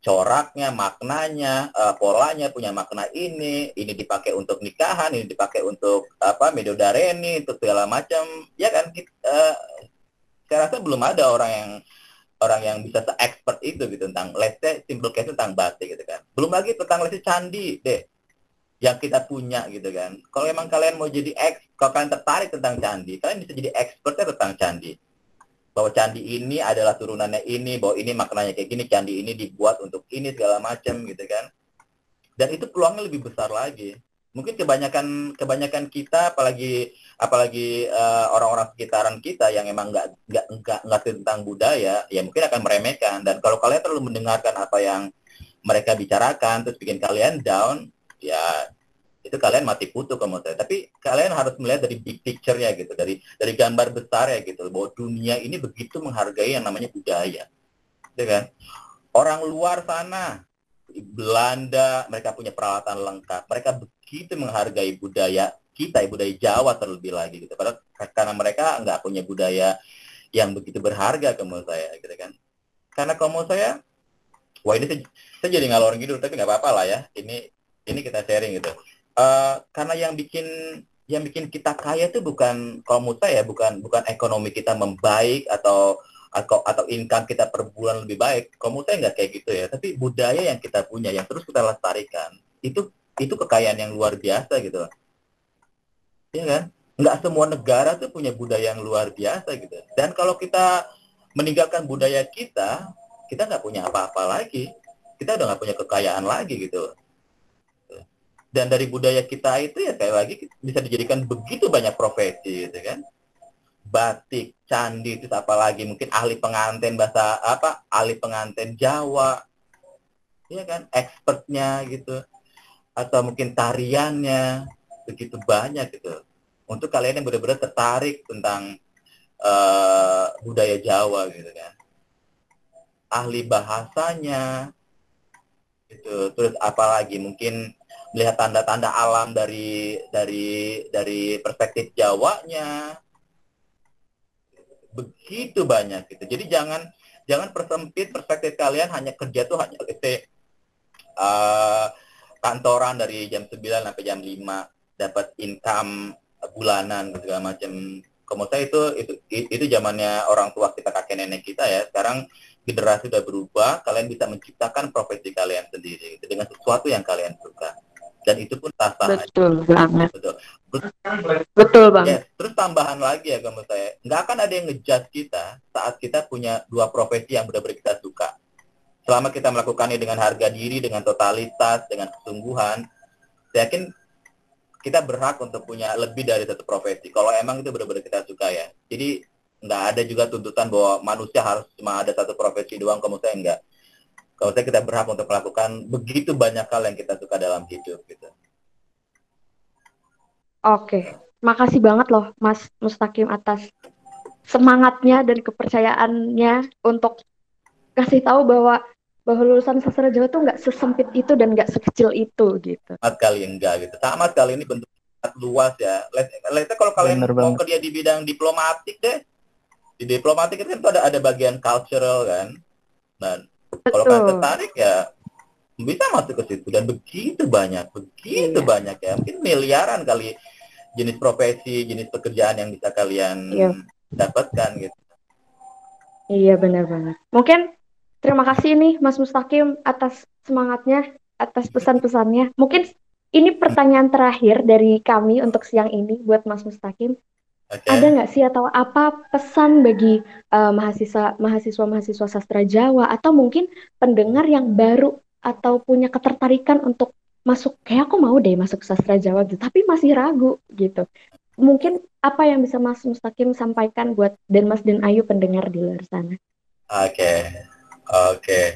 coraknya, maknanya, uh, polanya punya makna ini, ini dipakai untuk nikahan, ini dipakai untuk apa medodareni, untuk segala macam, ya kan? Uh, saya rasa belum ada orang yang orang yang bisa se-expert itu gitu tentang say simple case tentang batik gitu kan. Belum lagi tentang say candi deh yang kita punya gitu kan. Kalau emang kalian mau jadi ex, kalau kalian tertarik tentang candi, kalian bisa jadi expertnya tentang candi bahwa candi ini adalah turunannya ini, bahwa ini maknanya kayak gini, candi ini dibuat untuk ini segala macam gitu kan. Dan itu peluangnya lebih besar lagi. Mungkin kebanyakan kebanyakan kita apalagi apalagi eh, orang-orang sekitaran kita yang emang nggak nggak nggak ngerti tentang budaya, ya mungkin akan meremehkan. Dan kalau kalian terlalu mendengarkan apa yang mereka bicarakan terus bikin kalian down, ya itu kalian mati kutu menurut saya. Tapi kalian harus melihat dari big picture-nya gitu, dari dari gambar besar ya gitu, bahwa dunia ini begitu menghargai yang namanya budaya, ya kan? Orang luar sana, Belanda, mereka punya peralatan lengkap, mereka begitu menghargai budaya kita, budaya Jawa terlebih lagi gitu. Padahal karena mereka nggak punya budaya yang begitu berharga menurut saya, gitu kan? Karena kalau saya, wah ini saya, saya jadi ngalor gitu, tapi nggak apa-apa lah ya. Ini ini kita sharing gitu uh, karena yang bikin yang bikin kita kaya itu bukan kalau menurut saya bukan bukan ekonomi kita membaik atau atau atau income kita per bulan lebih baik. Kalau menurut saya nggak kayak gitu ya. Tapi budaya yang kita punya yang terus kita lestarikan itu itu kekayaan yang luar biasa gitu. Iya kan? Nggak semua negara tuh punya budaya yang luar biasa gitu. Dan kalau kita meninggalkan budaya kita, kita nggak punya apa-apa lagi. Kita udah nggak punya kekayaan lagi gitu dan dari budaya kita itu ya kayak lagi bisa dijadikan begitu banyak profesi gitu kan. Batik candi itu apa lagi mungkin ahli pengantin bahasa apa ahli pengantin Jawa. Ya kan expertnya gitu. Atau mungkin tariannya begitu banyak gitu. Untuk kalian yang benar-benar tertarik tentang uh, budaya Jawa gitu kan. Ahli bahasanya itu terus apalagi mungkin melihat tanda-tanda alam dari dari dari perspektif Jawanya. Begitu banyak gitu. Jadi jangan jangan persempit perspektif kalian hanya kerja tuh hanya gitu uh, kantoran dari jam 9 sampai jam 5 dapat income bulanan segala macam. Saya itu itu itu zamannya orang tua kita kakek nenek kita ya. Sekarang generasi sudah berubah kalian bisa menciptakan profesi kalian sendiri gitu, dengan sesuatu yang kalian suka dan itu pun sah sah betul aja. banget. Betul. Betul bang ya, terus tambahan lagi ya kamu saya nggak akan ada yang ngejudge kita saat kita punya dua profesi yang benar-benar kita suka. Selama kita melakukannya dengan harga diri dengan totalitas dengan kesungguhan saya yakin kita berhak untuk punya lebih dari satu profesi. Kalau emang itu benar-benar kita suka ya. Jadi nggak ada juga tuntutan bahwa manusia harus cuma ada satu profesi doang kamu saya enggak kalau saya kita berhak untuk melakukan begitu banyak hal yang kita suka dalam hidup gitu. Oke, makasih banget loh Mas Mustaqim atas semangatnya dan kepercayaannya untuk kasih tahu bahwa bahwa lulusan sastra Jawa tuh nggak sesempit itu dan nggak sekecil itu gitu. Sama kali enggak gitu. Sama sekali ini bentuk luas ya. Let's kalau kalian Bener mau kerja di bidang diplomatik deh, di diplomatik itu kan ada ada bagian cultural kan. Dan kalau kalian tertarik ya bisa masuk ke situ dan begitu banyak, begitu iya. banyak ya, mungkin miliaran kali jenis profesi, jenis pekerjaan yang bisa kalian iya. dapatkan gitu. Iya benar banget. Mungkin terima kasih nih Mas Mustaqim atas semangatnya, atas pesan-pesannya. Mungkin ini pertanyaan terakhir dari kami untuk siang ini buat Mas Mustaqim. Okay. Ada nggak sih atau apa pesan bagi uh, mahasiswa mahasiswa mahasiswa sastra Jawa atau mungkin pendengar yang baru atau punya ketertarikan untuk masuk kayak aku mau deh masuk sastra Jawa gitu, tapi masih ragu gitu. Mungkin apa yang bisa Mas Mustaqim sampaikan buat dan Mas dan Ayu pendengar di luar sana? Oke, okay. oke. Okay.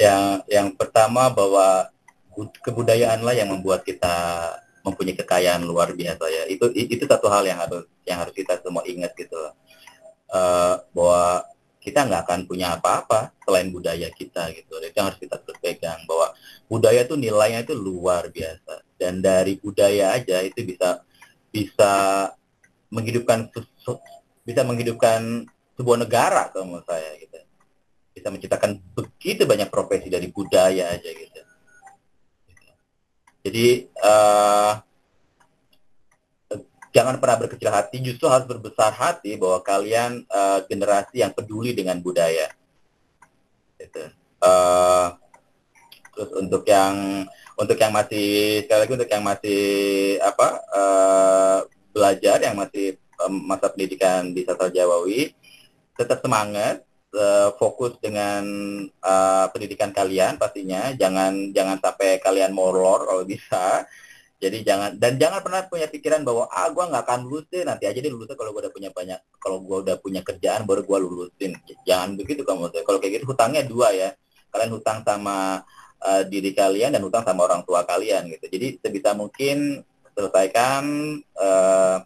Yang yang pertama bahwa kebudayaanlah yang membuat kita mempunyai kekayaan luar biasa ya. Itu itu satu hal yang harus yang harus kita semua ingat gitu. Uh, bahwa kita nggak akan punya apa-apa selain budaya kita gitu. Itu yang harus kita terus pegang bahwa budaya itu nilainya itu luar biasa dan dari budaya aja itu bisa bisa menghidupkan bisa menghidupkan sebuah negara kalau menurut saya gitu. Bisa menciptakan begitu banyak profesi dari budaya aja gitu. Jadi uh, jangan pernah berkecil hati, justru harus berbesar hati bahwa kalian uh, generasi yang peduli dengan budaya. Gitu. Uh, terus untuk yang untuk yang masih sekali lagi untuk yang masih apa uh, belajar yang masih masa pendidikan di Sastra Jawawi tetap semangat uh, fokus dengan uh, pendidikan kalian pastinya. Jangan jangan sampai kalian molor kalau bisa. Jadi jangan dan jangan pernah punya pikiran bahwa ah gue nggak akan lulusin. Nanti aja deh lulusnya kalau gue udah punya banyak kalau gue udah punya kerjaan baru gue lulusin. Jangan begitu kamu. Kalau kayak gitu hutangnya dua ya. Kalian hutang sama uh, diri kalian dan hutang sama orang tua kalian gitu. Jadi sebisa mungkin selesaikan uh,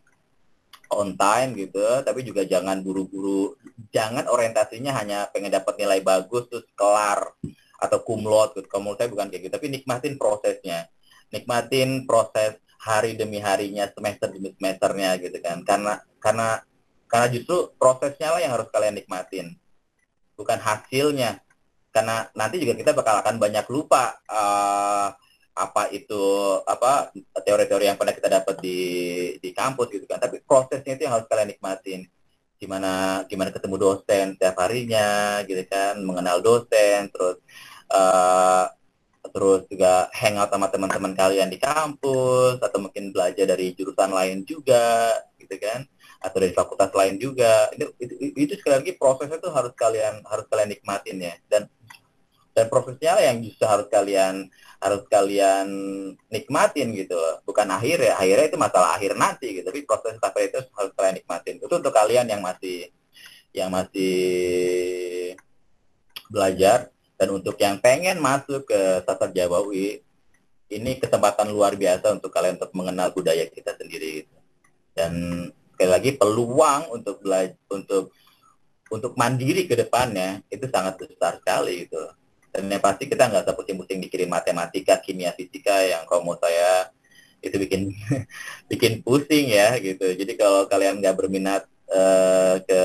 on time gitu tapi juga jangan buru-buru jangan orientasinya hanya pengen dapat nilai bagus terus kelar atau kumlot gitu kamu saya bukan kayak gitu tapi nikmatin prosesnya nikmatin proses hari demi harinya, semester demi semesternya gitu kan. Karena karena karena justru prosesnya lah yang harus kalian nikmatin, bukan hasilnya. Karena nanti juga kita bakal akan banyak lupa uh, apa itu apa teori-teori yang pernah kita dapat di di kampus gitu kan. Tapi prosesnya itu yang harus kalian nikmatin. Gimana gimana ketemu dosen setiap harinya gitu kan, mengenal dosen, terus uh, terus juga hangout sama teman-teman kalian di kampus atau mungkin belajar dari jurusan lain juga gitu kan atau dari fakultas lain juga itu itu, itu sekali lagi prosesnya tuh harus kalian harus kalian nikmatin ya dan dan prosesnya yang justru harus kalian harus kalian nikmatin gitu bukan akhir ya akhirnya itu masalah akhir nanti gitu tapi proses sampai itu harus kalian nikmatin itu untuk kalian yang masih yang masih belajar dan untuk yang pengen masuk ke Sasar Jawa UI, ini kesempatan luar biasa untuk kalian untuk mengenal budaya kita sendiri. Gitu. Dan sekali lagi peluang untuk belajar untuk untuk mandiri ke depannya itu sangat besar sekali gitu. Dan yang pasti kita nggak usah pusing-pusing dikirim matematika, kimia, fisika yang kalau mau saya itu bikin bikin pusing ya gitu. Jadi kalau kalian nggak berminat uh, ke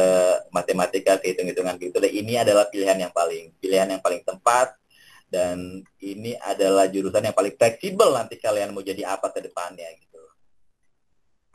matematika, ke hitung-hitungan gitu. Ini adalah pilihan yang paling pilihan yang paling tepat dan ini adalah jurusan yang paling fleksibel nanti kalian mau jadi apa ke depannya gitu.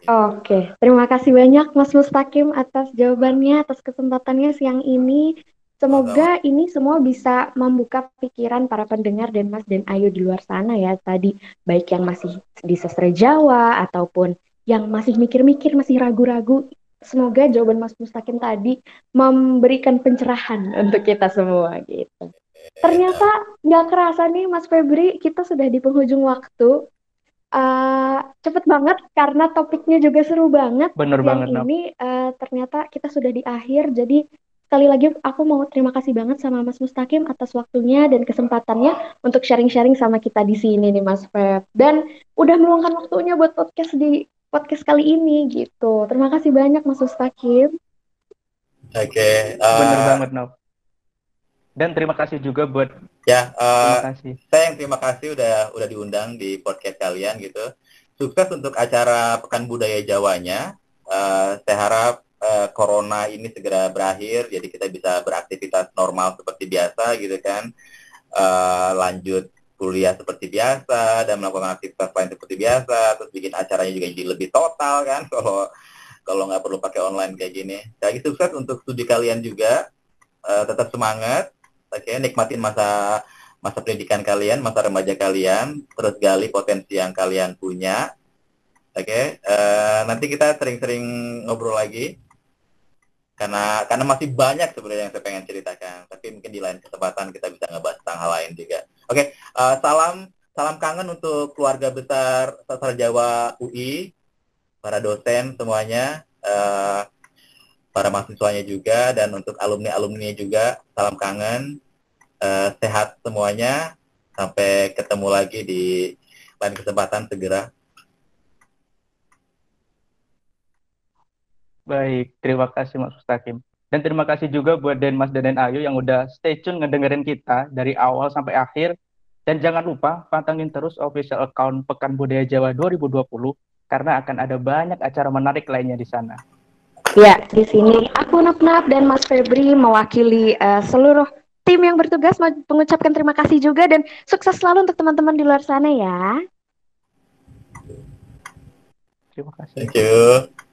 Oke, terima kasih banyak Mas Mustaqim atas jawabannya, atas kesempatannya siang ini. Semoga ini semua bisa membuka pikiran para pendengar dan Mas dan Ayu di luar sana ya tadi baik yang masih di sastra Jawa ataupun yang masih mikir-mikir masih ragu-ragu semoga jawaban Mas Mustaqim tadi memberikan pencerahan untuk kita semua gitu. Ternyata nggak kerasa nih Mas Febri, kita sudah di penghujung waktu. Uh, cepet banget karena topiknya juga seru banget. Bener Yang banget. Ini uh, ternyata kita sudah di akhir, jadi sekali lagi aku mau terima kasih banget sama Mas Mustaqim atas waktunya dan kesempatannya untuk sharing-sharing sama kita di sini nih Mas Feb. Dan udah meluangkan waktunya buat podcast di podcast kali ini gitu. Terima kasih banyak Mas Ustakim. Oke. Okay, uh, Bener eh, banget Nov. Dan terima kasih juga buat ya. Uh, terima kasih. Saya yang terima kasih udah udah diundang di podcast kalian gitu. Sukses untuk acara Pekan Budaya Jawanya. Uh, saya harap uh, corona ini segera berakhir, jadi kita bisa beraktivitas normal seperti biasa gitu kan. Uh, lanjut kuliah seperti biasa dan melakukan aktivitas lain seperti biasa terus bikin acaranya juga jadi lebih total kan kalau kalau nggak perlu pakai online kayak gini. Lagi sukses untuk studi kalian juga. Uh, tetap semangat oke okay, nikmatin masa masa pendidikan kalian masa remaja kalian terus gali potensi yang kalian punya oke. Okay, uh, nanti kita sering-sering ngobrol lagi karena karena masih banyak sebenarnya yang saya pengen ceritakan tapi mungkin di lain kesempatan kita bisa ngebahas tentang hal lain juga oke okay, Uh, salam salam kangen untuk keluarga besar Sastra Jawa UI, para dosen semuanya, uh, para mahasiswanya juga, dan untuk alumni-alumni juga, salam kangen. Uh, sehat semuanya. Sampai ketemu lagi di lain kesempatan segera. Baik, terima kasih Mas Mustaqim. Dan terima kasih juga buat Den Mas dan Den Ayu yang udah stay tune ngedengerin kita dari awal sampai akhir. Dan jangan lupa pantengin terus official account Pekan Budaya Jawa 2020 karena akan ada banyak acara menarik lainnya di sana. Ya, di sini aku Nap dan Mas Febri mewakili uh, seluruh tim yang bertugas mengucapkan terima kasih juga dan sukses selalu untuk teman-teman di luar sana ya. Terima kasih. Thank you.